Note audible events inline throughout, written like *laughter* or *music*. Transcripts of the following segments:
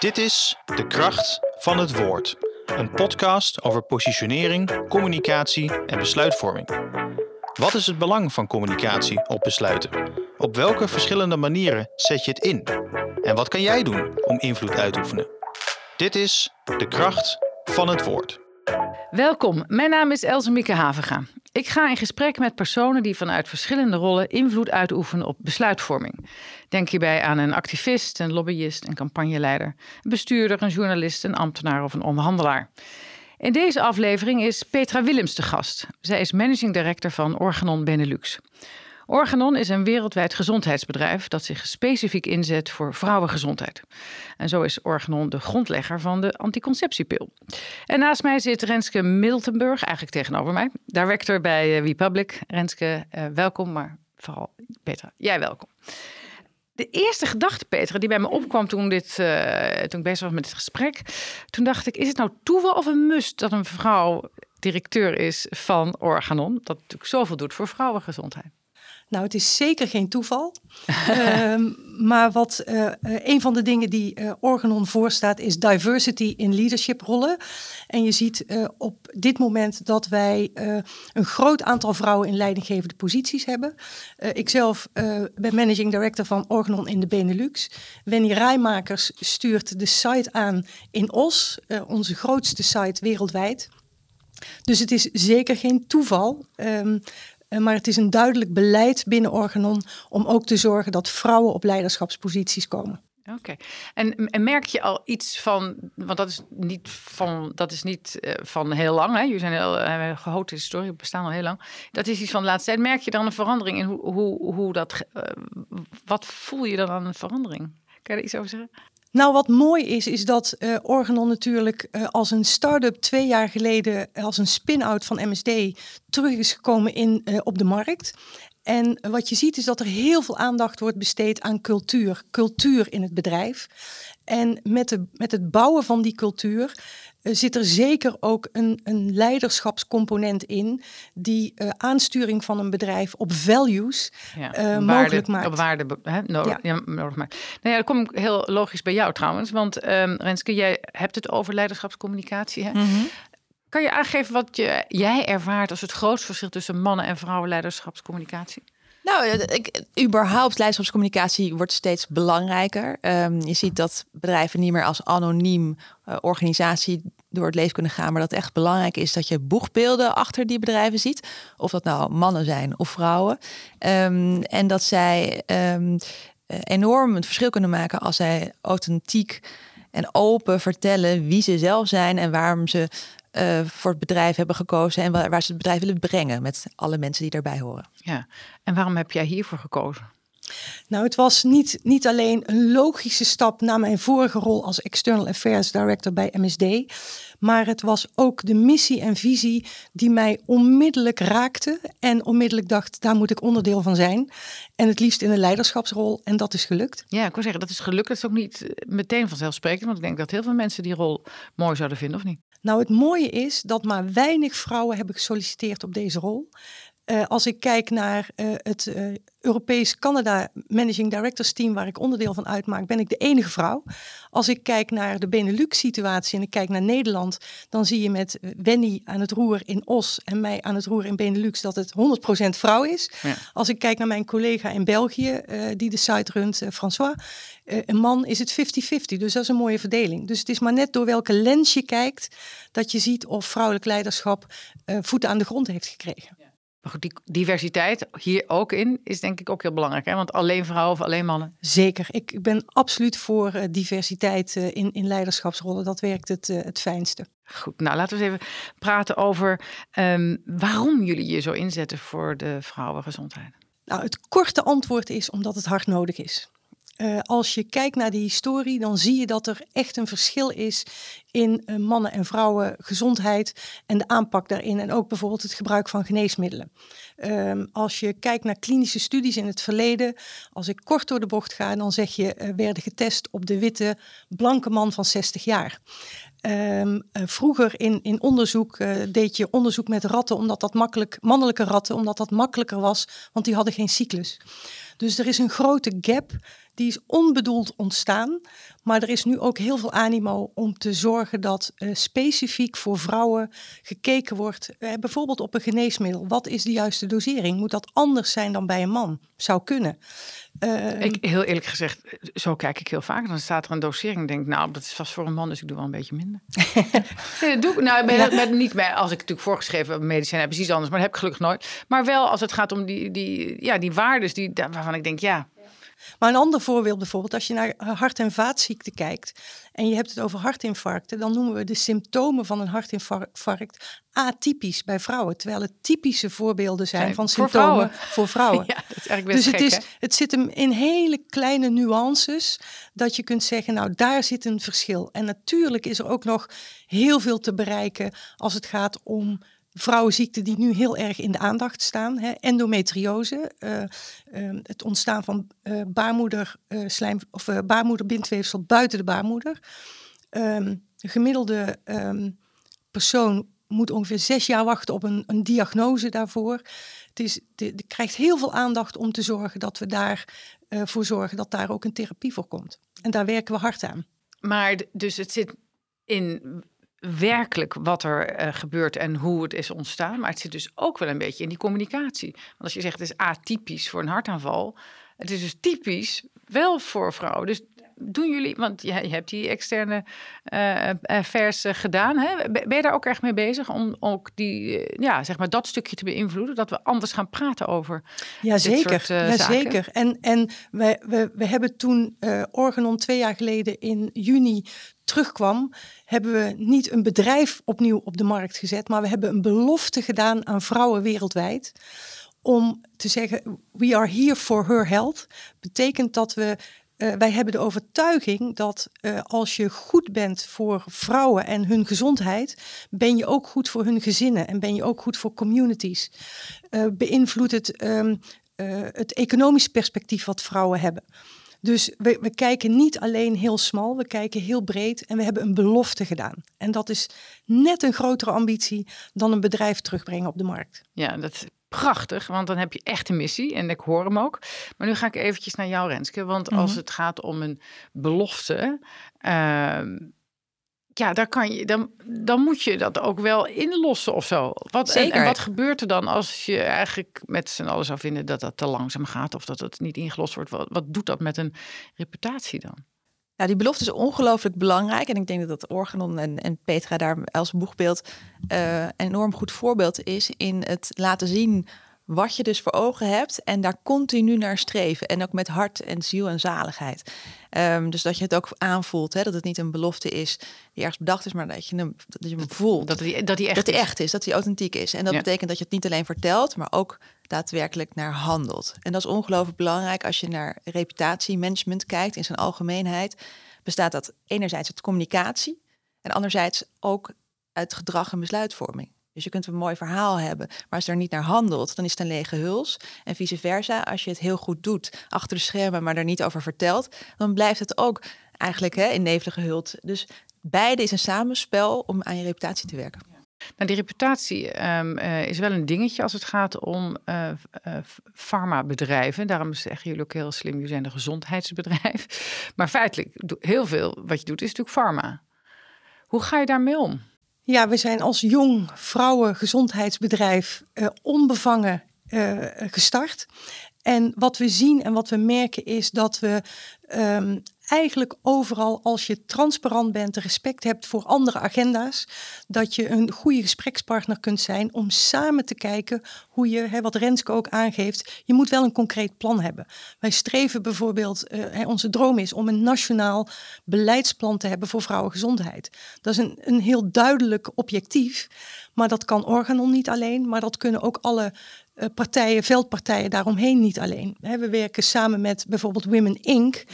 Dit is De Kracht van het Woord. Een podcast over positionering, communicatie en besluitvorming. Wat is het belang van communicatie op besluiten? Op welke verschillende manieren zet je het in? En wat kan jij doen om invloed uit te oefenen? Dit is De Kracht van het Woord. Welkom, mijn naam is Else Mieke Havenga. Ik ga in gesprek met personen die vanuit verschillende rollen invloed uitoefenen op besluitvorming. Denk hierbij aan een activist, een lobbyist, een campagneleider, een bestuurder, een journalist, een ambtenaar of een onderhandelaar. In deze aflevering is Petra Willems de gast. Zij is managing director van Organon Benelux. Organon is een wereldwijd gezondheidsbedrijf dat zich specifiek inzet voor vrouwengezondheid. En zo is Organon de grondlegger van de anticonceptiepil. En naast mij zit Renske Miltenburg, eigenlijk tegenover mij, director bij uh, WePublic. Renske, uh, welkom, maar vooral Petra, jij welkom. De eerste gedachte, Petra, die bij me opkwam toen, dit, uh, toen ik bezig was met dit gesprek, toen dacht ik, is het nou toeval of een must dat een vrouw directeur is van Organon, dat natuurlijk zoveel doet voor vrouwengezondheid? Nou, het is zeker geen toeval. um, *laughs* maar wat uh, een van de dingen die uh, Organon voorstaat is diversity in leadership rollen. En je ziet uh, op dit moment dat wij een groot aantal vrouwen in leidinggevende posities hebben. ikzelf ben managing director van Organon in de Benelux. Wenny Rijmakers stuurt de site aan in Os, onze grootste site wereldwijd. Dus het is zeker geen toeval. Um, eh, maar het is een duidelijk beleid binnen Organon om ook te zorgen dat vrouwen op leiderschapsposities komen. Oké. En, en, merk je al iets van, want dat is niet van, dat is niet uh, van heel lang, hè? Jullie zijn heel uh, gehoten historie, bestaan al heel lang. Dat is iets van de laatste tijd. Merk je dan een verandering in hoe, hoe, hoe dat, uh, wat voel je dan aan een verandering? Kan je er iets over zeggen? Nou, wat mooi is, is dat uh, Organon natuurlijk uh, als een start-up twee jaar geleden als een spin-out van MSD terug is gekomen in, op de markt. En wat je ziet is dat er heel veel aandacht wordt besteed aan cultuur, cultuur in het bedrijf. En met, de, met het bouwen van die cultuur zit er zeker ook een, een leiderschapscomponent in die uh, aansturing van een bedrijf op values ja, uh, waarde, mogelijk maakt. Op waarde hè, nodig, ja. Maakt. Nou ja, dat kom ik heel logisch bij jou trouwens. Want um, Renske, jij hebt het over leiderschapscommunicatie. Hè? Mm -hmm. Kan je aangeven wat je, jij ervaart als het grootste verschil tussen mannen- en vrouwenleiderschapscommunicatie? Nou, ik, überhaupt leiderschapscommunicatie wordt steeds belangrijker. Um, je ziet dat bedrijven niet meer als anoniem uh, organisatie door het leven kunnen gaan, maar dat echt belangrijk is dat je boegbeelden achter die bedrijven ziet. Of dat nou mannen zijn of vrouwen. Um, en dat zij um, enorm het verschil kunnen maken als zij authentiek en open vertellen wie ze zelf zijn en waarom ze uh, voor het bedrijf hebben gekozen en waar, waar, ze het bedrijf willen brengen met alle mensen die daarbij horen. Ja, en waarom heb jij hiervoor gekozen? Nou, het was niet, niet alleen een logische stap na mijn vorige rol als External Affairs Director bij MSD, maar het was ook de missie en visie die mij onmiddellijk raakte en onmiddellijk dacht, daar moet ik onderdeel van zijn. En het liefst in een leiderschapsrol en dat is gelukt. Ja, ik wil zeggen, dat is gelukt. Dat is ook niet meteen vanzelfsprekend, want ik denk dat heel veel mensen die rol mooi zouden vinden, of niet? Nou, het mooie is dat maar weinig vrouwen hebben gesolliciteerd op deze rol. Uh, als ik kijk naar uh, het uh, Europees Canada Managing Directors Team, waar ik onderdeel van uitmaak, ben ik de enige vrouw. Als ik kijk naar de Benelux-situatie en ik kijk naar Nederland, dan zie je met Wenny aan het roer in Os en mij aan het roer in Benelux dat het 100% vrouw is. Ja. Als ik kijk naar mijn collega in België, die de site runt, François, een man is het 50-50. Dus dat is een mooie verdeling. Dus het is maar net door welke lens je kijkt dat je ziet of vrouwelijk leiderschap voeten aan de grond heeft gekregen. Maar goed, die diversiteit hier ook in is denk ik ook heel belangrijk. Hè? Want alleen vrouwen of alleen mannen? Zeker. Ik ben absoluut voor uh, diversiteit uh, in, in leiderschapsrollen. Dat werkt het, uh, het fijnste. Goed, nou laten we eens even praten over um, waarom jullie je zo inzetten voor de vrouwengezondheid. Nou, het korte antwoord is omdat het hard nodig is. Uh, als je kijkt naar de historie, dan zie je dat er echt een verschil is in uh, mannen en vrouwen gezondheid en de aanpak daarin. En ook bijvoorbeeld het gebruik van geneesmiddelen. Um, als je kijkt naar klinische studies in het verleden, als ik kort door de bocht ga, dan zeg je uh, werden getest op de witte blanke man van 60 jaar. Uh, vroeger in, in onderzoek deed je onderzoek met ratten, omdat dat makkelijk, mannelijke ratten, omdat dat makkelijker was, want die hadden geen cyclus. Dus er is een grote gap die is onbedoeld ontstaan. Maar er is nu ook heel veel animo om te zorgen dat uh, specifiek voor vrouwen gekeken wordt. Uh, bijvoorbeeld op een geneesmiddel. Wat is de juiste dosering? Moet dat anders zijn dan bij een man? Zou kunnen. Uh, ik, heel eerlijk gezegd, zo kijk ik heel vaak. Dan staat er een dosering. denk nou, dat is vast voor een man, dus ik doe wel een beetje minder. nee, *laughs* dat doe ik. Nou, ja. met, niet bij, als ik natuurlijk voorgeschreven medicijn heb, precies anders. Maar dat heb ik gelukkig nooit. Maar wel als het gaat om die, die, ja, die waardes die, waarvan ik denk, ja, maar een ander voorbeeld bijvoorbeeld, als je naar hart- en vaatziekten kijkt en je hebt het over hartinfarcten, dan noemen we de symptomen van een hartinfarct atypisch bij vrouwen. Terwijl het typische voorbeelden zijn, van symptomen voor vrouwen. *laughs* Ja, dat is eigenlijk best dus het, is, het zit hem in hele kleine nuances dat je kunt zeggen, nou daar zit een verschil. En natuurlijk is er ook nog heel veel te bereiken als het gaat om vrouwenziekten die nu heel erg in de aandacht staan. Hè. Endometriose, uh, uh, het ontstaan van uh, baarmoederslijm of baarmoederbindweefsel buiten de baarmoeder. Um, de gemiddelde um, persoon moet ongeveer zes jaar wachten op een, een diagnose daarvoor. Het is, krijgt heel veel aandacht om te zorgen dat we daarvoor voor zorgen dat daar ook een therapie voor komt. En daar werken we hard aan. Maar dus het zit in werkelijk wat er uh, gebeurt en hoe het is ontstaan. Maar het zit dus ook wel een beetje in die communicatie. Want als je zegt het is atypisch voor een hartaanval, het is dus typisch wel voor vrouwen. Dus doen jullie, want je, hebt die externe uh, vers gedaan. Hè? Ben je daar ook erg mee bezig om ook die, ja, zeg maar dat stukje te beïnvloeden? Dat we anders gaan praten over ja, zeker. Soort, ja, zeker. En, en we, we, we hebben toen uh, Organon twee jaar geleden in juni terugkwam, hebben we niet een bedrijf opnieuw op de markt gezet, maar we hebben een belofte gedaan aan vrouwen wereldwijd om te zeggen, we are here for her health. Betekent dat we uh, wij hebben de overtuiging dat uh, als je goed bent voor vrouwen en hun gezondheid, ben je ook goed voor hun gezinnen en ben je ook goed voor communities. Uh, beïnvloedt het um, het economisch perspectief wat vrouwen hebben. Dus we, we, kijken niet alleen heel smal, we kijken heel breed en we hebben een belofte gedaan. En dat is net een grotere ambitie dan een bedrijf terugbrengen op de markt. Ja, dat prachtig, want dan heb je echt een missie en ik hoor hem ook. Maar nu ga ik eventjes naar jou, Renske, want als mhm. het gaat om een belofte, uh, ja, daar kan je, dan, dan moet je dat ook wel inlossen of zo. Wat, en, en, wat gebeurt er dan als je eigenlijk met z'n allen zou vinden dat dat te langzaam gaat of dat het niet ingelost wordt? Wat, wat doet dat met een reputatie dan? Nou, die belofte is ongelooflijk belangrijk. En ik denk dat dat Organon en, en Petra daar als boegbeeld uh, een enorm goed voorbeeld is in het laten zien wat je dus voor ogen hebt en daar continu naar streven. En ook met hart en ziel en zaligheid. Um, dus dat je het ook aanvoelt, hè, dat het niet een belofte is die ergens bedacht is, maar dat je hem, dat je hem voelt. Dat die, dat die echt, dat die echt is. dat die authentiek is. En dat betekent dat je het niet alleen vertelt, maar ook daadwerkelijk naar handelt. En dat is ongelooflijk belangrijk als je naar reputatiemanagement kijkt in zijn algemeenheid. Bestaat dat enerzijds uit communicatie en anderzijds ook uit gedrag en besluitvorming. Dus je kunt een mooi verhaal hebben, maar als er niet naar handelt, dan is het een lege huls. En vice versa, als je het heel goed doet achter de schermen, maar er niet over vertelt, dan blijft het ook eigenlijk hè, in nevelige hult. Dus beide is een samenspel om aan je reputatie te werken. Nou, die reputatie um, uh, is wel een dingetje als het gaat om uh, uh, farmabedrijven. Daarom zeggen jullie ook heel slim, jullie zijn een gezondheidsbedrijf. *laughs* Maar feitelijk, heel veel wat je doet is natuurlijk pharma. Hoe ga je daarmee om? Ja, we zijn als jong vrouwengezondheidsbedrijf uh, onbevangen uh, gestart. En wat we zien en wat we merken is dat we um, eigenlijk overal, als je transparant bent, respect hebt voor andere agenda's, dat je een goede gesprekspartner kunt zijn om samen te kijken hoe je, hè, wat Renske ook aangeeft, je moet wel een concreet plan hebben. Wij streven bijvoorbeeld, hè, onze droom is om een nationaal beleidsplan te hebben voor vrouwengezondheid. Dat is een, een heel duidelijk objectief, maar dat kan Organon niet alleen, maar dat kunnen ook alle partijen, veldpartijen daaromheen niet alleen. we werken samen met bijvoorbeeld Women Inc.,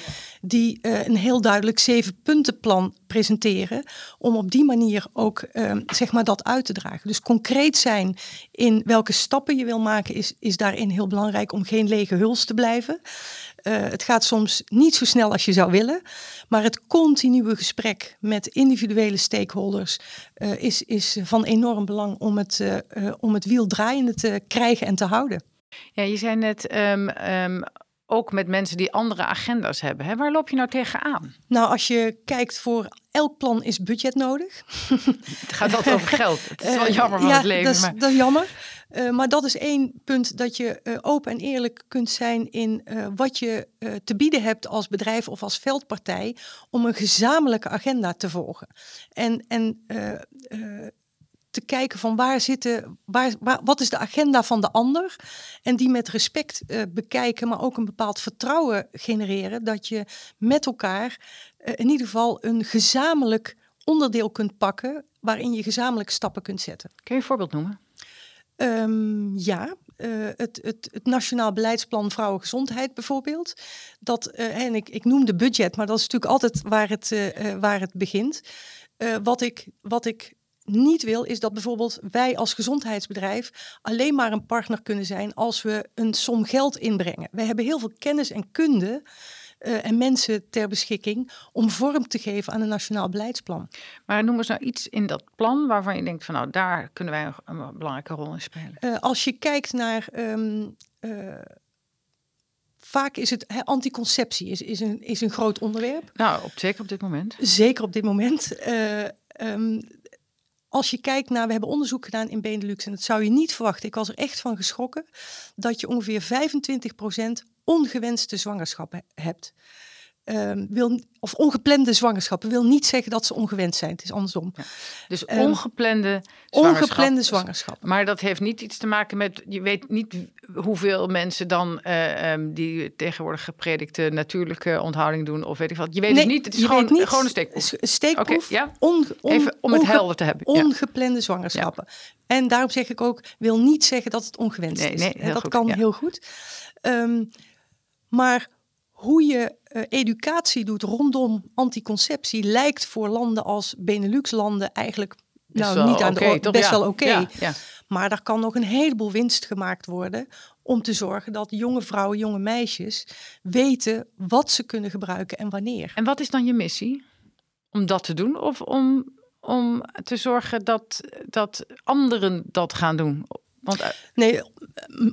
die uh, een heel duidelijk zeven puntenplan presenteren, om op die manier ook uh, zeg maar dat uit te dragen. Dus concreet zijn in welke stappen je wil maken, is, is daarin heel belangrijk om geen lege huls te blijven. Uh, het gaat soms niet zo snel als je zou willen, maar het continue gesprek met individuele stakeholders uh, is, is van enorm belang om het, uh, om het wiel draaiende te krijgen en te houden. Ja, je zei net, um, um, ook met mensen die andere agenda's hebben. Hè? Waar loop je nou tegenaan? Nou, als je kijkt voor elk plan is budget nodig. Het gaat altijd over geld. Het is wel jammer van ja, het leven. Dat is, maar... dat is jammer. Uh, maar dat is één punt dat je uh, open en eerlijk kunt zijn in uh, wat je te bieden hebt als bedrijf of als veldpartij om een gezamenlijke agenda te volgen. En, en te kijken van waar zitten, waar, waar, wat is de agenda van de ander en die met respect bekijken, maar ook een bepaald vertrouwen genereren dat je met elkaar in ieder geval een gezamenlijk onderdeel kunt pakken waarin je gezamenlijk stappen kunt zetten. Kun je een voorbeeld noemen? Um, ja, uh, het, het, het, Nationaal Beleidsplan Vrouwengezondheid bijvoorbeeld. Dat, uh, en ik, ik noemde budget, maar dat is natuurlijk altijd waar het, uh, waar het begint. wat, ik, wat ik niet wil, is dat bijvoorbeeld wij als gezondheidsbedrijf alleen maar een partner kunnen zijn als we een som geld inbrengen. We hebben heel veel kennis en kunde uh, en mensen ter beschikking om vorm te geven aan een nationaal beleidsplan. Maar noem eens nou iets in dat plan waarvan je denkt van nou daar kunnen wij een, een belangrijke rol in spelen. Uh, als je kijkt naar um, uh, vaak is het he, anticonceptie is, is, een, is een groot onderwerp. Nou, op, zeker op dit moment. Zeker op dit moment. Um, als je kijkt naar, we hebben onderzoek gedaan in Benelux en dat zou je niet verwachten. Ik was er echt van geschrokken dat je ongeveer 25% ongewenste zwangerschappen hebt. Um, wil, of ongeplande zwangerschappen wil niet zeggen dat ze ongewend zijn. Het is andersom. Ja, dus ongeplande um, zwangerschap. Ongeplande zwangerschap. Maar dat heeft niet iets te maken met. Je weet niet hoeveel mensen dan uh, um, die tegenwoordig gepredikte natuurlijke onthouding doen. Of weet ik wat. Je weet nee, het niet. Het is gewoon, niet, gewoon een steekproef. Steekproef. Okay, ja? on, on, Even om het helder te hebben. Ongeplande zwangerschappen. En daarom zeg ik ook, wil niet zeggen dat het ongewenst nee, is. Nee, dat goed, kan heel goed. Maar hoe je uh, educatie doet rondom anticonceptie lijkt voor landen als Benelux-landen eigenlijk nou, niet aan okay, de toch? best ja. wel oké. Okay. Ja, ja. Maar daar kan nog een heleboel winst gemaakt worden om te zorgen dat jonge vrouwen, jonge meisjes weten wat ze kunnen gebruiken en wanneer. En wat is dan je missie? Om dat te doen of om, om te zorgen dat, dat anderen dat gaan doen? Want, uh, nee,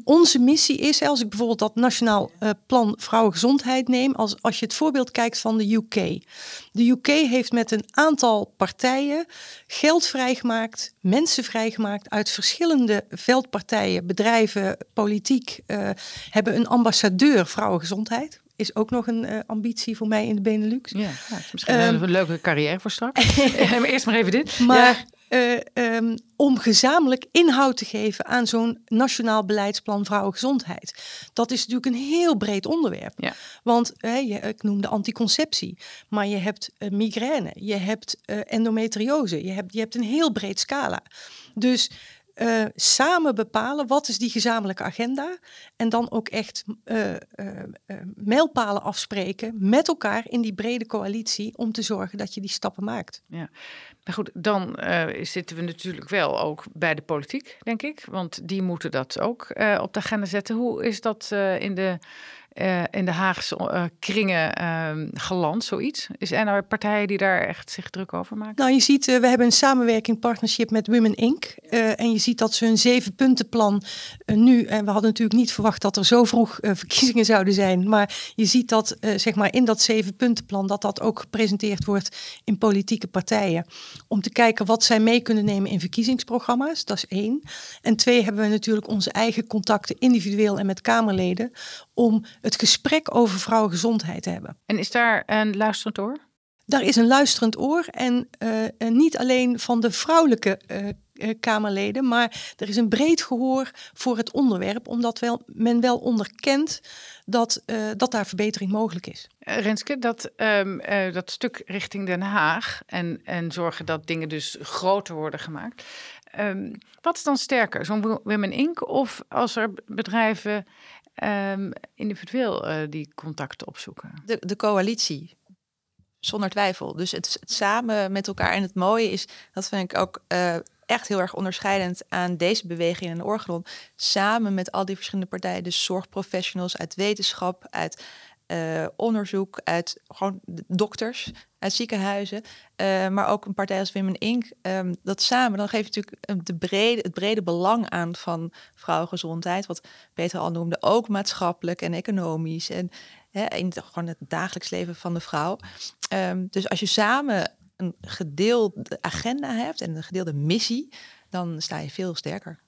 onze missie is, als ik bijvoorbeeld dat Nationaal uh, Plan Vrouwengezondheid neem, als, als je het voorbeeld kijkt van de UK. De UK heeft met een aantal partijen geld vrijgemaakt, mensen vrijgemaakt uit verschillende veldpartijen, bedrijven, politiek, uh, hebben een ambassadeur vrouwengezondheid is ook nog een uh, ambitie voor mij in de Benelux. Ja, ja misschien um, een leuke carrière voor straks. *laughs* Eerst maar even dit. Maar ja. Uh, um, om gezamenlijk inhoud te geven aan zo'n nationaal beleidsplan vrouwengezondheid. Dat is natuurlijk een heel breed onderwerp. Ja. Want hè, je, ik noemde anticonceptie, maar je hebt uh, migraine, je hebt endometriose, je hebt, je hebt een heel breed scala. Dus uh, samen bepalen wat is die gezamenlijke agenda. En dan ook echt uh, uh, mijlpalen afspreken met elkaar in die brede coalitie om te zorgen dat je die stappen maakt. Ja, maar goed, dan zitten we natuurlijk wel ook bij de politiek, denk ik. Want die moeten dat ook op de agenda zetten. Hoe is dat in de uh, in de Haagse uh, kringen uh, geland, zoiets? Is er nou partijen die daar echt zich druk over maken? Nou, je ziet, we hebben een samenwerking, partnership met Women Inc. en je ziet dat ze hun zeven puntenplan nu, en we hadden natuurlijk niet verwacht dat er zo vroeg verkiezingen zouden zijn, maar je ziet dat, zeg maar, in dat zeven puntenplan, dat dat ook gepresenteerd wordt in politieke partijen. Om te kijken wat zij mee kunnen nemen in verkiezingsprogramma's, dat is één. En twee, hebben we natuurlijk onze eigen contacten, individueel en met Kamerleden, om het gesprek over vrouwengezondheid te hebben. En is daar een luisterend oor? Daar is een luisterend oor en uh, niet alleen van de vrouwelijke uh, uh, Kamerleden, maar er is een breed gehoor voor het onderwerp, omdat wel, men wel onderkent dat, dat daar verbetering mogelijk is. Renske, dat, um, dat stuk richting Den Haag en, en zorgen dat dingen dus groter worden gemaakt. Um, wat is dan sterker, zo'n Women Inc. of als er bedrijven um, individueel uh, die contacten opzoeken? De, de coalitie, zonder twijfel. Dus het, samen met elkaar. En het mooie is, dat vind ik ook uh, echt heel erg onderscheidend aan deze beweging in Organon. Samen met al die verschillende partijen, dus zorgprofessionals uit wetenschap, uit eh, onderzoek uit gewoon dokters, uit ziekenhuizen, uh, maar ook een partij als Women Inc. Um, dat samen, dan geeft natuurlijk de brede, het brede belang aan van vrouwengezondheid, wat Peter al noemde, ook maatschappelijk en economisch en hè, in het, gewoon het dagelijks leven van de vrouw. Um, dus als je samen een gedeelde agenda hebt en een gedeelde missie, dan sta je veel sterker.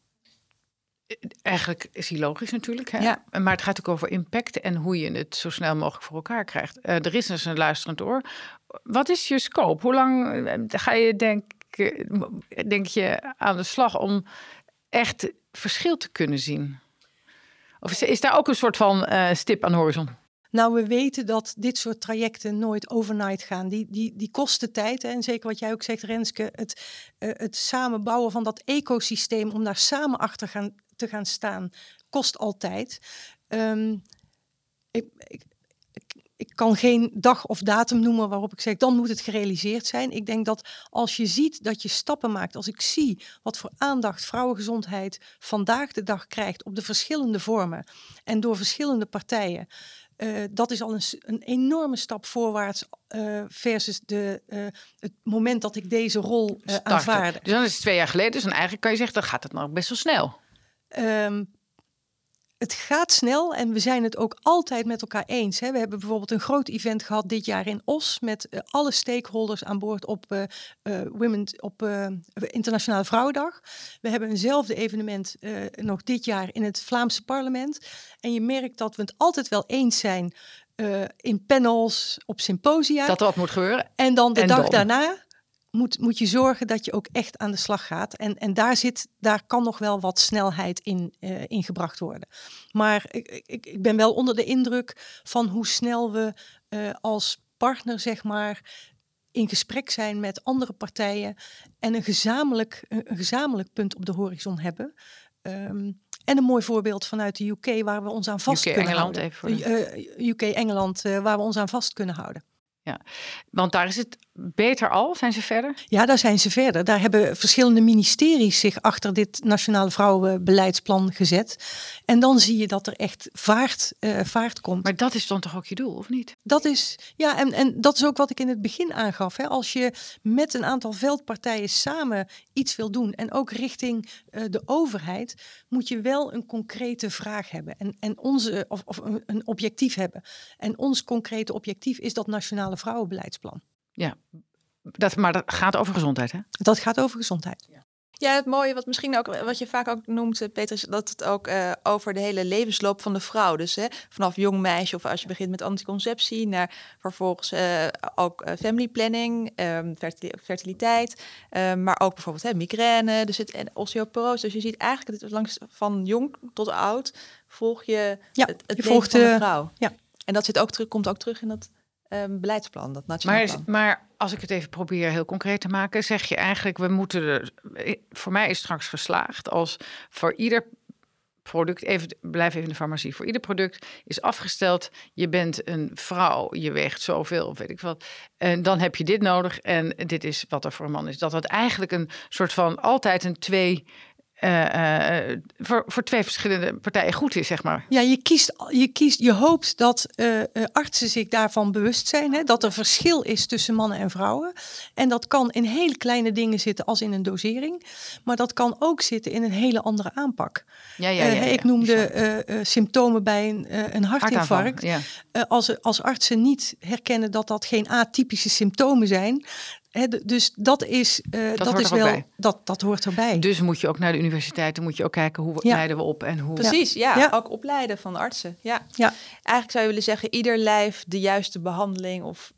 Eigenlijk is die logisch natuurlijk. Hè? Ja. Maar het gaat ook over impact en hoe je het zo snel mogelijk voor elkaar krijgt. Uh, er is dus een luisterend oor. Wat is je scope? Hoe lang eh, ga je denk, denk je aan de slag om echt verschil te kunnen zien? Of is, is daar ook een soort van uh, stip aan de horizon? Nou, we weten dat dit soort trajecten nooit overnight gaan. Die, die, die kosten tijd. Hè? En zeker wat jij ook zegt, Renske, het, uh, het samenbouwen van dat ecosysteem om daar samen achter gaan, te gaan staan, kost altijd. Um, ik, ik, ik kan geen dag of datum noemen waarop ik zeg, dan moet het gerealiseerd zijn. Ik denk dat als je ziet dat je stappen maakt, als ik zie wat voor aandacht vrouwengezondheid vandaag de dag krijgt op de verschillende vormen en door verschillende partijen, uh, dat is al een, een, enorme stap voorwaarts uh, versus de, uh, het moment dat ik deze rol aanvaarde. Dus dan is het twee jaar geleden. Dus dan eigenlijk kan je zeggen, dan gaat het nog best wel snel. Um, het gaat snel en we zijn het ook altijd met elkaar eens. Hè. We hebben bijvoorbeeld een groot event gehad dit jaar in Os met uh, alle stakeholders aan boord op, uh, uh, Women, op Internationale Vrouwendag. We hebben eenzelfde evenement nog dit jaar in het Vlaamse parlement. En je merkt dat we het altijd wel eens zijn in panels, op symposia. Dat er wat moet gebeuren. En dan de en dag dan. daarna moet, moet je zorgen dat je ook echt aan de slag gaat. En, en daar, zit, daar kan nog wel wat snelheid in, uh, in gebracht worden. Maar ik, ik, ik ben wel onder de indruk van hoe snel we uh, als partner, zeg maar, in gesprek zijn met andere partijen en een gezamenlijk, een gezamenlijk punt op de horizon hebben. Um, en een mooi voorbeeld vanuit de UK waar we ons aan vast UK, kunnen Engeland houden. Even voor de... uh, UK Engeland, waar we ons aan vast kunnen houden. Ja, want daar is het beter al. Zijn ze verder? Ja, daar zijn ze verder. Daar hebben verschillende ministeries zich achter dit Nationale Vrouwenbeleidsplan gezet. En dan zie je dat er echt vaart, uh, vaart komt. Maar dat is dan toch ook je doel, of niet? Dat is, ja, en, en dat is ook wat ik in het begin aangaf. Hè. Als je met een aantal veldpartijen samen iets wil doen en ook richting uh, de overheid, moet je wel een concrete vraag hebben. En, en onze, of, of een, een objectief hebben. En ons concrete objectief is dat Nationale Vrouwenbeleidsplan. Ja, dat, maar dat gaat over gezondheid, hè? Dat gaat over gezondheid. Ja. Ja, het mooie wat misschien ook, wat je vaak ook noemt, Peter, is dat het ook uh, over de hele levensloop van de vrouw. Dus hè, vanaf jong meisje of als je begint met anticonceptie, naar vervolgens uh, ook family planning, um, fertiliteit, um, maar ook bijvoorbeeld hè, migraine, dus het en osteoporose. Dus je ziet eigenlijk het langs van jong tot oud volg je ja, het, het je leven volgt van de de- vrouw. ja. En dat zit ook terug, komt ook terug in dat um, beleidsplan, dat nationaal Maar, plan. maar als ik het even probeer heel concreet te maken, zeg je eigenlijk, we moeten er. Voor mij is straks geslaagd als voor ieder product, even, blijf even in de farmacie, voor ieder product is afgesteld, je bent een vrouw, je weegt zoveel, of weet ik wat, en dan heb je dit nodig en dit is wat er voor een man is. Dat dat eigenlijk een soort van altijd een twee, uh, uh, voor, voor twee verschillende partijen goed is, zeg maar. Ja, je kiest, je kiest, je hoopt dat uh, artsen zich daarvan bewust zijn, hè, dat er verschil is tussen mannen en vrouwen. En dat kan in hele kleine dingen zitten als in een dosering, maar dat kan ook zitten in een hele andere aanpak. Ja, ja, ja, ja ik noemde symptomen bij een, een hartinfarct. Ja. als, als artsen niet herkennen dat dat geen atypische symptomen zijn, He, dus dat is, uh, dat, dat is wel, dat, dat hoort erbij. Dus moet je ook naar de universiteiten, moet je ook kijken hoe Ja. leiden we op en hoe. Precies, ja. Ja. Ook opleiden van artsen. Ja. Ja. Eigenlijk zou je willen zeggen, ieder lijf de juiste behandeling of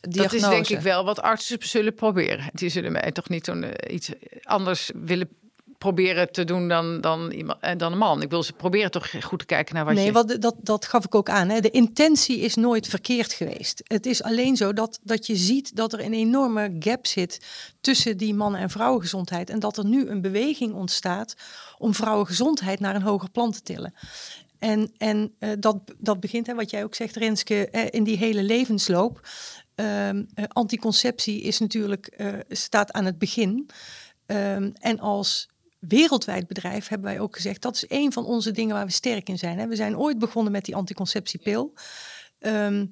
Dat diagnose. is denk ik wel wat artsen zullen proberen. Die zullen mij toch niet zo'n eh, iets anders willen proberen te doen dan, dan, eh, dan een man. Ik wil ze proberen toch goed te kijken naar wat nee, je... wat, dat, dat gaf ik ook aan. Hè. De intentie is nooit verkeerd geweest. Het is alleen zo dat, dat je ziet dat er een enorme gap zit tussen die mannen- en vrouwengezondheid. En dat er nu een beweging ontstaat om vrouwengezondheid naar een hoger plan te tillen. En, en uh, dat, dat begint, hè, wat jij ook zegt, Renske, uh, in die hele levensloop. Um, uh, anticonceptie is natuurlijk, staat aan het begin. Um, en als wereldwijd bedrijf hebben wij ook gezegd, dat is een van onze dingen waar we sterk in zijn. Hè. We zijn ooit begonnen met die anticonceptiepil. Ehm,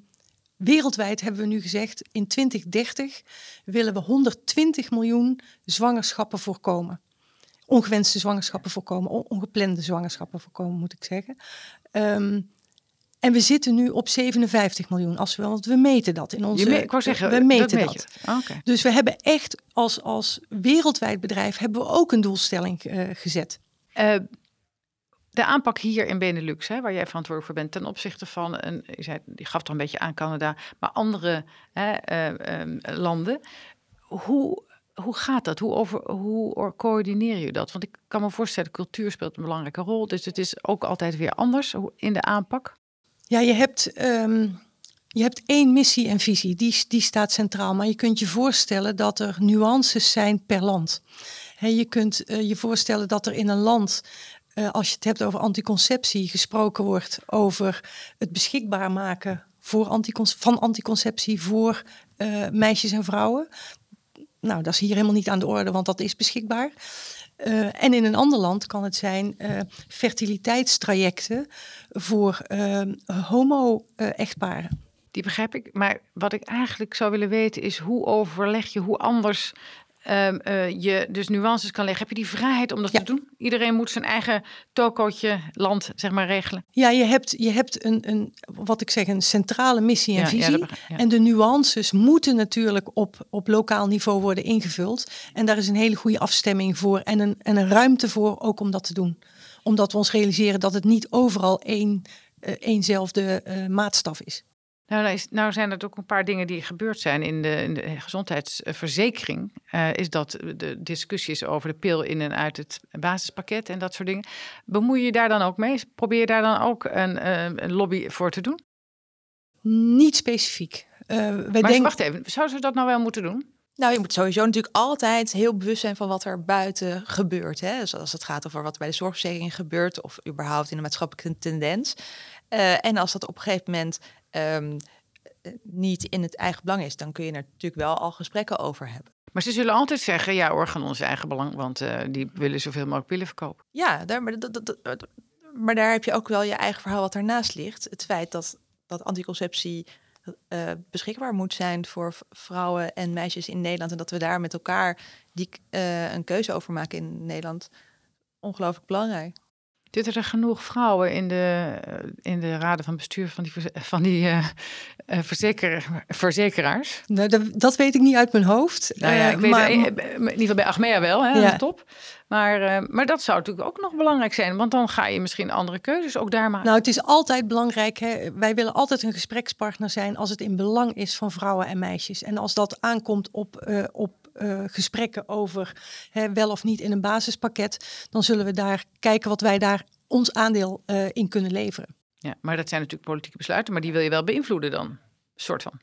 wereldwijd hebben we nu gezegd, in 2030 willen we 120 miljoen zwangerschappen voorkomen. Ongewenste zwangerschappen voorkomen, ongeplande zwangerschappen voorkomen, moet ik zeggen. Ehm, en we zitten nu op 57 miljoen, als we, want we meten dat in onze. Me ik wou zeggen, we meten dat. dat. Oh, okay. Dus we hebben echt als, als wereldwijd bedrijf hebben we ook een doelstelling uh, gezet. Uh, de aanpak hier in Benelux, hè, waar jij verantwoordelijk voor bent, ten opzichte van, een, je, zei, je gaf toch een beetje aan Canada, maar andere hè, uh, um, landen. Hoe, hoe gaat dat? Hoe, over, hoe coördineer je dat? Want ik kan me voorstellen, cultuur speelt een belangrijke rol. Dus het is ook altijd weer anders in de aanpak. Ja, je hebt, um, je hebt één missie en visie, die, die staat centraal. Maar je kunt je voorstellen dat er nuances zijn per land. Je kunt uh, je voorstellen dat er in een land uh, als je het hebt over anticonceptie, gesproken wordt over het beschikbaar maken voor van anticonceptie voor uh, meisjes en vrouwen. Nou, dat is hier helemaal niet aan de orde, want dat is beschikbaar. Uh, en in een ander land kan het zijn fertiliteitstrajecten voor homo-echtparen. Die begrijp ik. Maar wat ik eigenlijk zou willen weten is hoe overleg je, hoe anders um, uh, je dus nuances kan leggen. Heb je die vrijheid om dat te doen? Iedereen moet zijn eigen tokootje land zeg maar regelen. Ja, je hebt, je hebt een, een, wat ik zeg, een centrale missie en ja, visie. Ja, en de nuances moeten natuurlijk op, op lokaal niveau worden ingevuld. En daar is een hele goede afstemming voor en een, en een ruimte voor ook om dat te doen. Omdat we ons realiseren dat het niet overal één, uh, éénzelfde uh, maatstaf is. Nou, nou, is, nou, zijn er ook een paar dingen die gebeurd zijn in de, in de gezondheidsverzekering. Uh, is dat de discussies over de pil in en uit het basispakket en dat soort dingen. Bemoei je daar dan ook mee? Probeer je daar dan ook een, uh, een lobby voor te doen? Niet specifiek. Uh, wij maar denken... wacht even, zouden ze dat nou wel moeten doen? Nou, je moet sowieso natuurlijk altijd heel bewust zijn van wat er buiten gebeurt. Hè? Dus als het gaat over wat bij de zorgverzekering gebeurt of überhaupt in de maatschappelijke tendens. Uh, en als dat op een gegeven moment um, niet in het eigen belang is, dan kun je er natuurlijk wel al gesprekken over hebben. Maar ze zullen altijd zeggen, ja, organ ons eigen belang, want uh, die willen zoveel mogelijk pillen verkopen. Ja, daar, maar, dat, dat, dat, maar daar heb je ook wel je eigen verhaal wat ernaast ligt. Het feit dat, dat anticonceptie uh, beschikbaar moet zijn voor vrouwen en meisjes in Nederland. En dat we daar met elkaar die, uh, een keuze over maken in Nederland. Ongelooflijk belangrijk. Zitten er genoeg vrouwen in de, in de raden van bestuur van die, van die uh, verzeker, verzekeraars? Nou, dat, dat, weet ik niet uit mijn hoofd. Nou ja, ik weet maar, in ieder geval bij Achmea wel, hè, ja. top. Maar, uh, maar dat zou natuurlijk ook nog belangrijk zijn, want dan ga je misschien andere keuzes ook daar maken. Nou, het is altijd belangrijk. Hè? Wij willen altijd een gesprekspartner zijn als het in belang is van vrouwen en meisjes. En als dat aankomt op, uh, op uh, gesprekken over hè, wel of niet in een basispakket, dan zullen we daar kijken wat wij daar ons aandeel uh, in kunnen leveren. Ja, maar dat zijn natuurlijk politieke besluiten, maar die wil je wel beïnvloeden dan, soort van.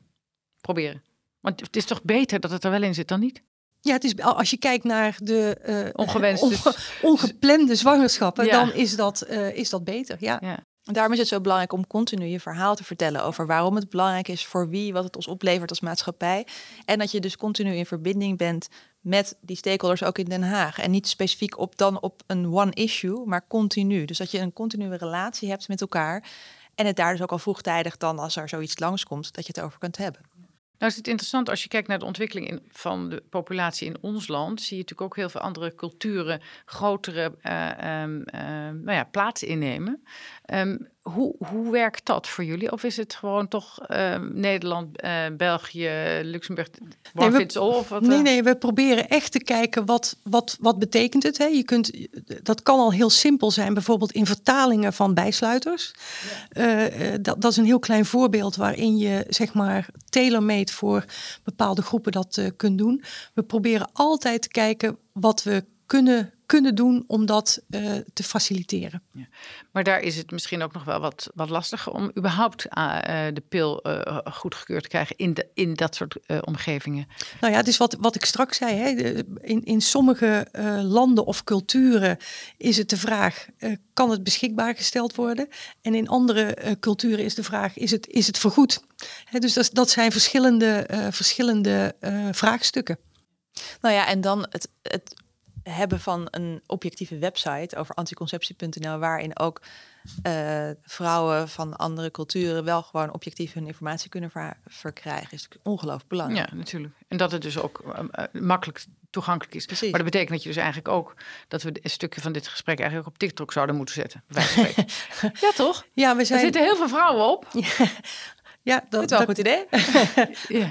Proberen. Want het is toch beter dat het er wel in zit dan niet? Ja, het is, als je kijkt naar de uh, ongewenste, onge, ongeplande zwangerschappen, ja. dan is dat, uh, is dat beter. Ja. ja. Daarom is het zo belangrijk om continu je verhaal te vertellen over waarom het belangrijk is, voor wie, wat het ons oplevert als maatschappij. En dat je dus continu in verbinding bent met die stakeholders ook in Den Haag. En niet specifiek op dan op een one issue, maar continu. Dus dat je een continue relatie hebt met elkaar. En het daar dus ook al vroegtijdig dan, als er zoiets langskomt, dat je het over kunt hebben. Nou is het interessant als je kijkt naar de ontwikkeling in, van de populatie in ons land, zie je natuurlijk ook heel veel andere culturen grotere uh, nou ja, plaats innemen. Um, hoe, hoe werkt dat voor jullie? Of is het gewoon toch uh, Nederland, uh, België, Luxemburg, nee, we, of wat, nee, nee, we proberen echt te kijken wat, wat, wat betekent het. Hè? Je kunt, dat kan al heel simpel zijn, bijvoorbeeld in vertalingen van bijsluiters. Ja. Uh, dat, dat is een heel klein voorbeeld waarin je zeg maar tailor-made voor bepaalde groepen dat kunt doen. We proberen altijd te kijken wat we kunnen kunnen doen om dat uh, te faciliteren. Ja. Maar daar is het misschien ook nog wel wat, wat lastiger om überhaupt uh, de pil uh, goedgekeurd te krijgen in, de, in dat soort omgevingen. Nou ja, het is wat, wat ik straks zei. Hè. in, in sommige landen of culturen is het de vraag, kan het beschikbaar gesteld worden? En in andere culturen is de vraag, is het, is het vergoed? Hè, dus dat, dat zijn verschillende, verschillende vraagstukken. Nou ja, en dan het, het hebben van een objectieve website over anticonceptie.nl, waarin ook uh, vrouwen van andere culturen wel gewoon objectief hun informatie kunnen verkrijgen, is ongelooflijk belangrijk. Ja, natuurlijk. En dat het dus ook uh, makkelijk toegankelijk is. Precies. Maar dat betekent dat je dus eigenlijk ook dat we een stukje van dit gesprek eigenlijk op TikTok zouden moeten zetten. *laughs* ja, toch? Ja, we zijn. Er zitten heel veel vrouwen op. *laughs* ja, dat, is wel een goed idee. *laughs* ja.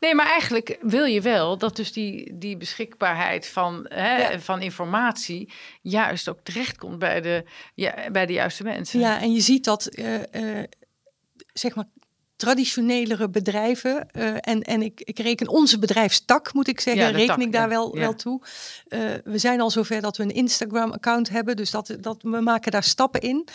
Nee, maar eigenlijk wil je wel dat dus die, die beschikbaarheid van, hè, van informatie juist ook terechtkomt bij de, ja, bij de juiste mensen. Ja, en je ziet dat uh, uh, zeg maar traditionelere bedrijven. Uh, en en ik, ik reken onze bedrijfstak, moet ik zeggen, ja, reken tak, ik daar ja, wel, ja. wel toe. Uh, we zijn al zover dat we een Instagram-account hebben. Dus dat, dat, we maken daar stappen in.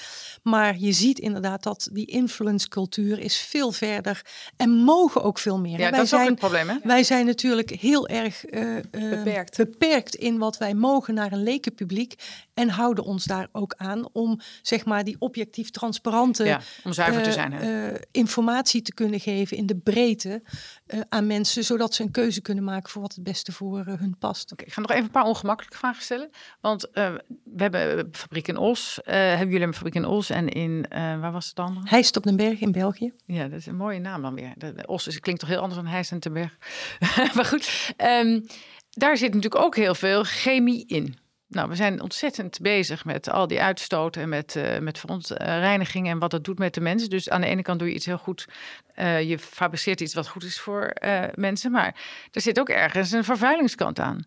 Maar je ziet inderdaad dat die influence cultuur is veel verder. En mogen ook veel meer. Ja, wij dat is zijn, ook het probleem, hè? Wij zijn natuurlijk heel erg uh, beperkt. beperkt in wat wij mogen naar een lekenpubliek. En houden ons daar ook aan om, zeg maar, die objectief transparante... Ja, om zuiver te zijn. informatie te kunnen geven in de breedte uh, aan mensen, zodat ze een keuze kunnen maken voor wat het beste voor hun past. Okay, ik ga nog even een paar ongemakkelijke vragen stellen. Want we hebben een fabriek in Os. hebben jullie een fabriek in Os en in, waar was het dan? Heist op den Berg in België. Ja, dat is een mooie naam dan weer. Os is, klinkt toch heel anders dan Heist en Berg. *laughs* maar goed, um, daar zit natuurlijk ook heel veel chemie in. Nou, we zijn ontzettend bezig met al die uitstoten en met, uh, met verontreiniging en wat dat doet met de mensen. Dus aan de ene kant doe je iets heel goed. Uh, je fabriceert iets wat goed is voor uh, mensen. Maar er zit ook ergens een vervuilingskant aan.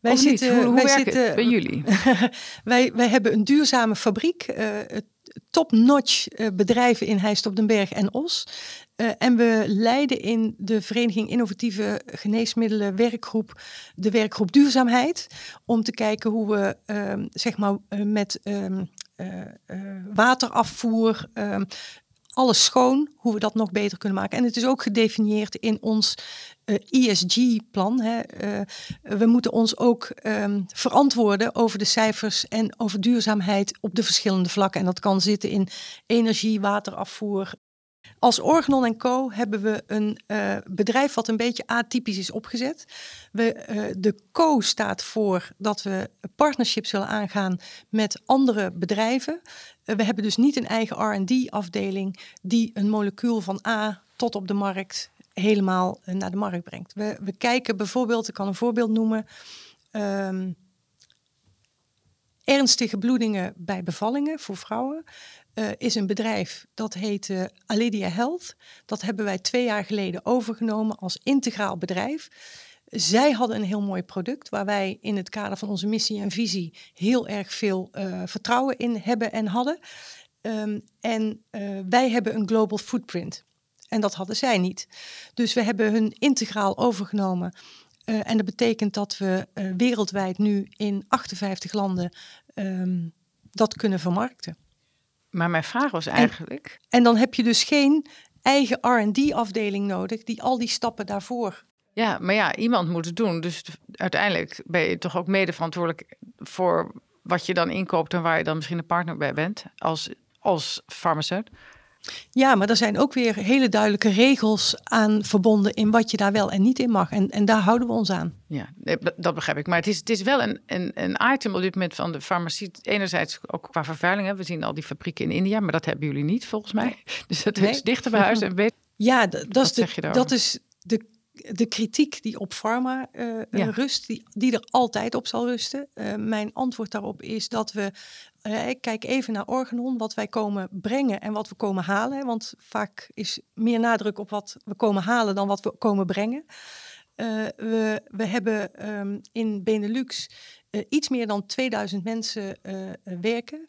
Wij of zitten, Hoe, hoe wij zitten, het bij jullie? *laughs* wij, wij hebben een duurzame fabriek. Top-notch bedrijven in Heist op den Berg en Os. Uh, en we leiden in de Vereniging Innovatieve Geneesmiddelen werkgroep de werkgroep duurzaamheid. Om te kijken hoe we uh, zeg maar uh, met um, waterafvoer, um, alles schoon, hoe we dat nog beter kunnen maken. En het is ook gedefinieerd in ons ESG-plan. Uh, we moeten ons ook verantwoorden over de cijfers en over duurzaamheid op de verschillende vlakken. En dat kan zitten in energie, waterafvoer, als Organon Co. hebben we een uh, bedrijf wat een beetje atypisch is opgezet. We, uh, de Co staat voor dat we partnerships willen aangaan met andere bedrijven. Uh, we hebben dus niet een eigen R&D-afdeling die een molecuul van A tot op de markt helemaal naar de markt brengt. We, we kijken bijvoorbeeld, ik kan een voorbeeld noemen... Um, ernstige bloedingen bij bevallingen voor vrouwen uh, is een bedrijf dat heet Alidia Health. Dat hebben wij twee jaar geleden overgenomen als integraal bedrijf. Zij hadden een heel mooi product waar wij in het kader van onze missie en visie heel erg veel uh, vertrouwen in hebben en hadden. Um, en wij hebben een global footprint. En dat hadden zij niet. Dus we hebben hun integraal overgenomen. En dat betekent dat we wereldwijd nu in 58 landen um, dat kunnen vermarkten. Maar mijn vraag was eigenlijk. En, en dan heb je dus geen eigen RD-afdeling nodig die al die stappen daarvoor. Ja, maar ja, iemand moet het doen. Dus uiteindelijk ben je toch ook mede verantwoordelijk voor wat je dan inkoopt en waar je dan misschien een partner bij bent als, als farmaceut. Ja, maar er zijn ook weer hele duidelijke regels aan verbonden in wat je daar wel en niet in mag. En, en daar houden we ons aan. Ja, dat begrijp ik. Maar het is, het is wel een, een, een item op dit moment van de farmacie. Enerzijds ook qua vervuiling. Hè. We zien al die fabrieken in India, maar dat hebben jullie niet volgens mij. Dus dat nee. is dichter bij huis en beter. Ja, dat, is de, dat is de de kritiek die op pharma uh, ja. rust, die, die er altijd op zal rusten. Uh, mijn antwoord daarop is dat we, uh, ik kijk even naar Organon, wat wij komen brengen en wat we komen halen. Want vaak is meer nadruk op wat we komen halen dan wat we komen brengen. we, we hebben um, in Benelux iets meer dan 2000 mensen werken.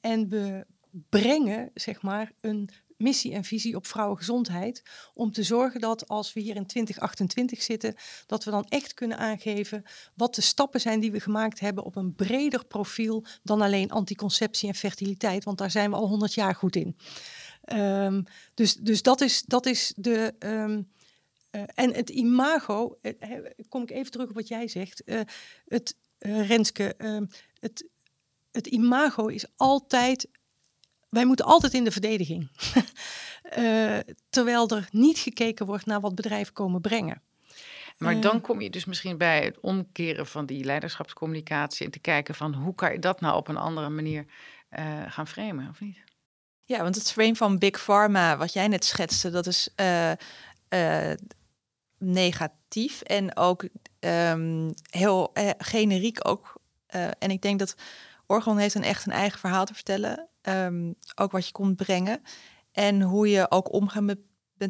en we brengen, zeg maar, een missie en visie op vrouwengezondheid. Om te zorgen dat als we hier in 2028 zitten, dat we dan echt kunnen aangeven wat de stappen zijn die we gemaakt hebben op een breder profiel dan alleen anticonceptie en fertiliteit. Want daar zijn we al 100 jaar goed in. Um, dus, dus dat is, dat is de. Um, uh, en het imago, uh, kom ik even terug op wat jij zegt. Uh, het, Renske, ehm, het, het imago is altijd wij moeten altijd in de verdediging. uh, *laughs* terwijl er niet gekeken wordt naar wat bedrijven komen brengen. Maar Eh. dan kom je dus misschien bij het omkeren van die leiderschapscommunicatie en te kijken van hoe kan je dat nou op een andere manier eh, gaan framen, of niet? Ja, want het frame van Big Pharma, wat jij net schetste, dat is eh, eh, negatief en ook ehm, heel eh, generiek ook. Eh, en ik denk dat Orgon heeft een echt een eigen verhaal te vertellen. Ehm, ook wat je komt brengen en hoe je ook omgaat met,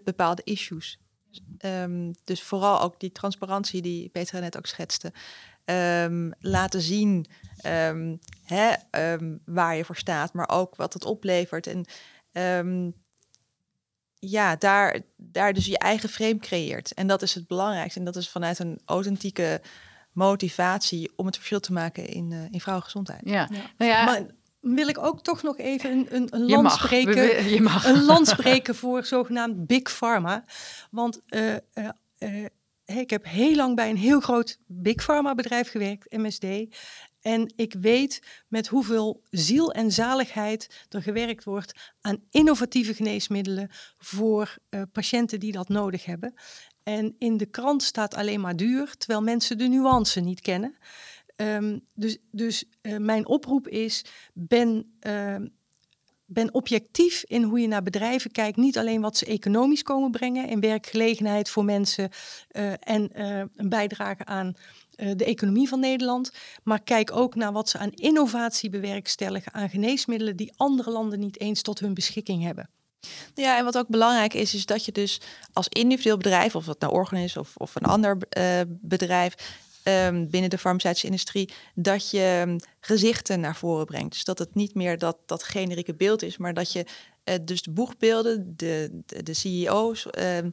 bepaalde issues. Ehm, dus vooral ook die transparantie die Petra net ook schetste. Ehm, laten zien hè, waar je voor staat, maar ook wat het oplevert. En ja, daar, daar dus je eigen frame creëert. En dat is het belangrijkste. En dat is vanuit een authentieke motivatie om het verschil te maken in, eh in vrouwengezondheid. Ja, Ja. nou ja, Maar wil ik ook toch nog even een, een, een land spreken. Je mag. een land spreken voor zogenaamd Big Pharma. Want eh, eh, eh, hey, ik heb heel lang bij een heel groot Big Pharma bedrijf gewerkt, MSD. En ik weet met hoeveel ziel en zaligheid er gewerkt wordt aan innovatieve geneesmiddelen voor eh, patiënten die dat nodig hebben. En in de krant staat alleen maar duur, terwijl mensen de nuance niet kennen. Ehm, dus dus eh, mijn oproep is: ben, ehm, ben objectief in hoe je naar bedrijven kijkt. Niet alleen wat ze economisch komen brengen in werkgelegenheid voor mensen eh, en eh, een bijdrage aan de economie van Nederland. Maar kijk ook naar wat ze aan innovatie bewerkstelligen, aan geneesmiddelen die andere landen niet eens tot hun beschikking hebben. Ja, en wat ook belangrijk is, is dat je dus als individueel bedrijf, of dat nou Organ is of, of een ander eh, bedrijf ehm, binnen de farmaceutische industrie, dat je ehm, gezichten naar voren brengt. Dus dat het niet meer dat, dat generieke beeld is, maar dat je eh, dus de boegbeelden, de, de, de CEO's. ehm,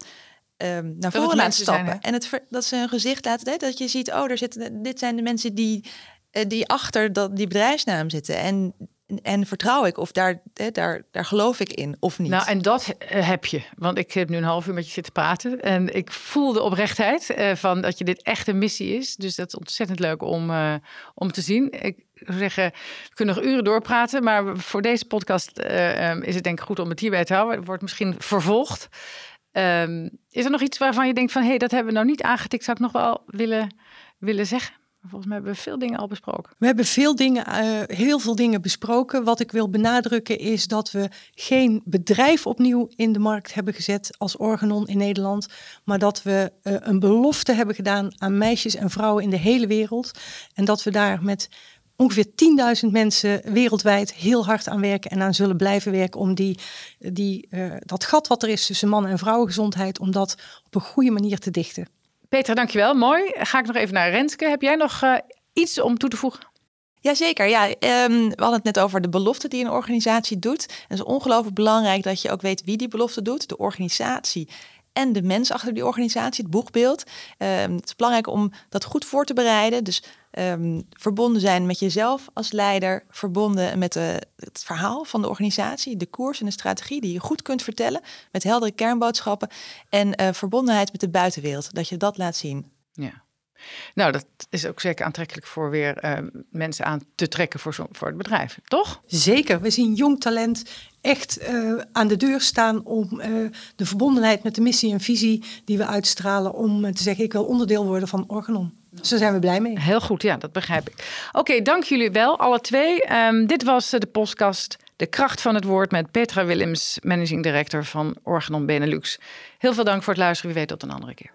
naar voren laat zijn, stappen. en het, ver- dat ze hun gezicht laten, hè, dat je ziet, oh, er zitten, dit zijn de mensen die, eh, die achter dat, die bedrijfsnaam zitten. En, en vertrouw ik, of daar, hè, daar, daar geloof ik in, of niet. Nou, en dat eh, heb je. Want ik heb nu een half uur met je zitten praten. En ik voel de oprechtheid eh, van dat je dit echt een missie is. Dus dat is ontzettend leuk om, eh, om te zien. Ik zou zeggen, we kunnen nog uren doorpraten. Maar voor deze podcast eh, ehm, is het denk ik goed om het hierbij te houden. Het wordt misschien vervolgd. Ehm, is er nog iets waarvan je denkt van... hé, hey, dat hebben we nou niet aangetikt. Zou ik nog wel willen, willen zeggen? Volgens mij hebben we veel dingen al besproken. We hebben veel dingen, eh, heel veel dingen besproken. Wat ik wil benadrukken is dat we geen bedrijf opnieuw in de markt hebben gezet als Organon in Nederland. Maar dat we eh, een belofte hebben gedaan aan meisjes en vrouwen in de hele wereld. En dat we daar met ongeveer 10.000 mensen wereldwijd heel hard aan werken en aan zullen blijven werken om die, die, eh, dat gat wat er is tussen man- en vrouwengezondheid, om dat op een goede manier te dichten. Petra, dankjewel. Mooi. Ga ik nog even naar Renske. Heb jij nog eh, iets om toe te voegen? Jazeker, ja. Ehm, we hadden het net over de belofte die een organisatie doet. Het is ongelooflijk belangrijk dat je ook weet wie die belofte doet. De organisatie en de mens achter die organisatie, het boegbeeld. Ehm, het is belangrijk om dat goed voor te bereiden. Dus ehm, verbonden zijn met jezelf als leider, verbonden met het verhaal van de organisatie, de koers en de strategie die je goed kunt vertellen met heldere kernboodschappen en eh, verbondenheid met de buitenwereld, dat je dat laat zien. Ja. Nou, dat is ook zeker aantrekkelijk voor weer eh, mensen aan te trekken voor, zo, voor het bedrijf, toch? Zeker, we zien jong talent echt eh, aan de deur staan om eh, de verbondenheid met de missie en visie die we uitstralen om eh, te zeggen ik wil onderdeel worden van Organon. Dus daar zijn we blij mee. Heel goed, ja, dat begrijp ik. Oké, dank jullie wel, alle twee. Ehm, dit was de podcast De Kracht van het Woord met Petra Willems, Managing Director van Organon Benelux. Heel veel dank voor het luisteren. Wie weet tot een andere keer.